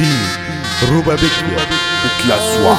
الدين. روبا بكيا بتلسوع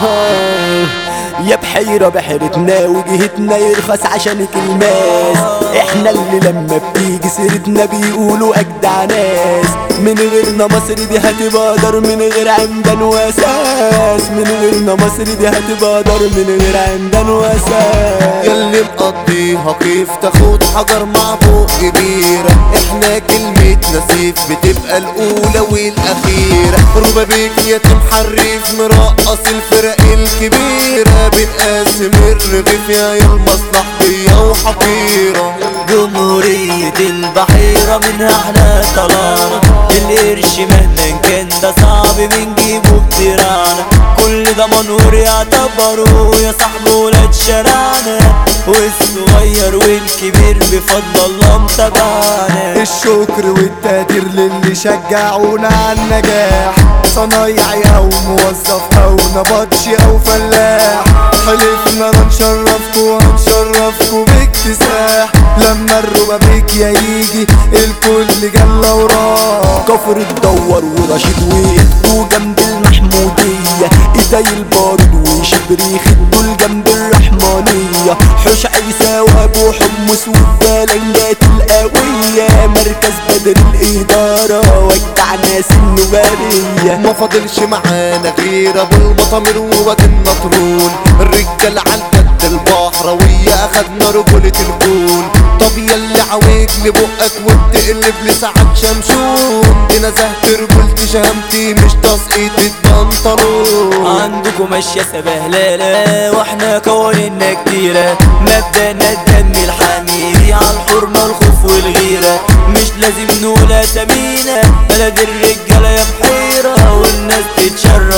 يا بحيرة بحيرتنا وجهتنا يرخص عشانك الماس إحنا اللي لما بتيجي سيرتنا بيقولوا أجدع ناس. من غيرنا مصر دي هتبقى دار من غير عمدان واساس من غيرنا مصر دي هتبقى دار من غير عمدان واساس ياللي مقضيها كيف تاخد حجر مع فوق كبيرة. إحنا كلمتنا سيف بتبقى الأولى والأخيرة. روبا بيك يتم حريف مرقص الفرق الكبيرة. بنقاسم الرغيف يا يا المصلحجية وحقيرة. جمهورية البحيرة منها إحنا طلعنا. القرش مهما كان ده صعب بنجيبه بتيرانا كل ده منور يعتبروا يا صاحبي ولاد شارعنا والصغير والكبير بفضل الله متابعنا الشكر والتقدير للي شجعونا على النجاح صنايعي أو موظف أو نبطشي أو فلاح حلفنا نشرفكوا هنشرفكوا باكتساح لما الربا بيك يا يجي الكل جل وراه كفر الدور ورشيد وقفوا جنب المحمودية. إيدي البارود وشبريخ الدول جنب الرحمانية. حوش عيسى وابو حمص والبلنجات القوية. مركز بدر الإدارة وجع ناس النبارية ما فاضلش معانا غير أبو المطامر وواد النطرون. الرجال اخدنا رجولة الكون طب ياللي عواجل بقك وبتقلب لسعد شمشون دي نزهت رجولتي شهامتي مش تسقيط البنطلون. عندكم ماشية سبهلالة وإحنا قوانيننا كتيرة. مبدأنا الدم الحميري على الحرمة الخوف والغيرة. مش لازم نقول أسامينا بلد الرجالة يا بحيرة والناس تتشرف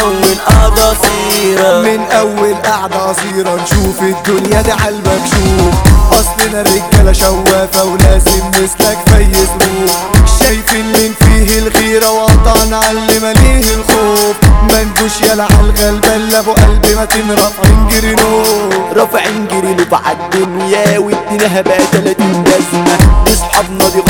أول قعدة صيرة من أول قعدة قصيرة نشوف الدنيا دي عالمكشوف أصلنا الرجالة شوافة ولازم مثلك فيز روح شايفين من فيه الغيرة وقطعنا على اللي مليه الخوف. ما نجوش يلا عالغلبان لا ابو قلبي ما رافعين جرينو رافعين جرينو بعد الدنيا واديناها بقى 30 جزمة دي صحابنا دي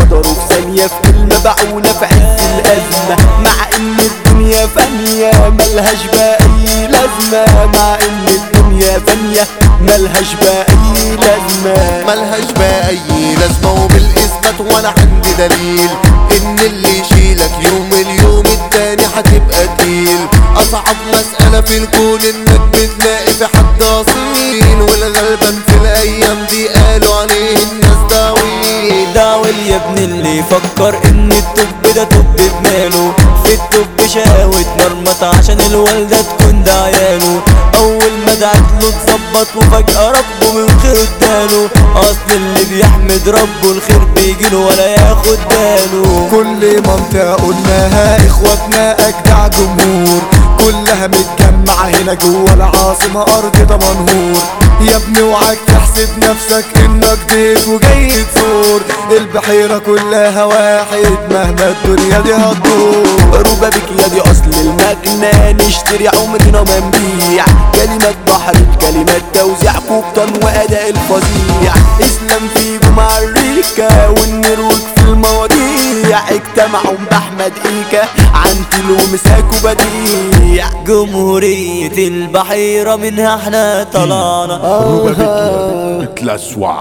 ملهاش بقى أي لازمة مع إن الدنيا فانية ملهاش بقى أي لازمة. ملهاش اي لازمة وبالإثبات وأنا عندي دليل إن اللي يشيلك يوم اليوم التاني هتبقى تقيل. أصعب مسألة في الكون إنك بتلاقي في حد أصيل. والغلبان في الأيام دي قالوا عليه الناس داويل داول يا ابن اللي يفكر إن الطب ده طب بماله الطب شهوة مرمط عشان الوالدة تكون ده عياله أول ما دعت له اتظبط وفجأة ربه من خير اداله. أصل اللي بيحمد ربه الخير بيجيله ولا ياخد باله. كل منطقة قلناها إخواتنا أجدع جمهور. كلها متجمعة هنا جوه العاصمة أرض دمنهور يا ابني اوعاك تحسب نفسك إنك ضيف وجاي تزور. البحيرة كلها واحد مهما الدنيا دي هتدور. روبا بك يا دي أصل المكنة نشتري عمرنا ما نبيع كلمات بحر الكلمات توزيع كوبطان وأداء الفظيع. إسلام في مع الريكة والنروج في اجتمعوا بأحمد إيكا. عن تلو مساك وبديع جمهورية البحيرة منها إحنا طلعنا. بكيا بتلسوع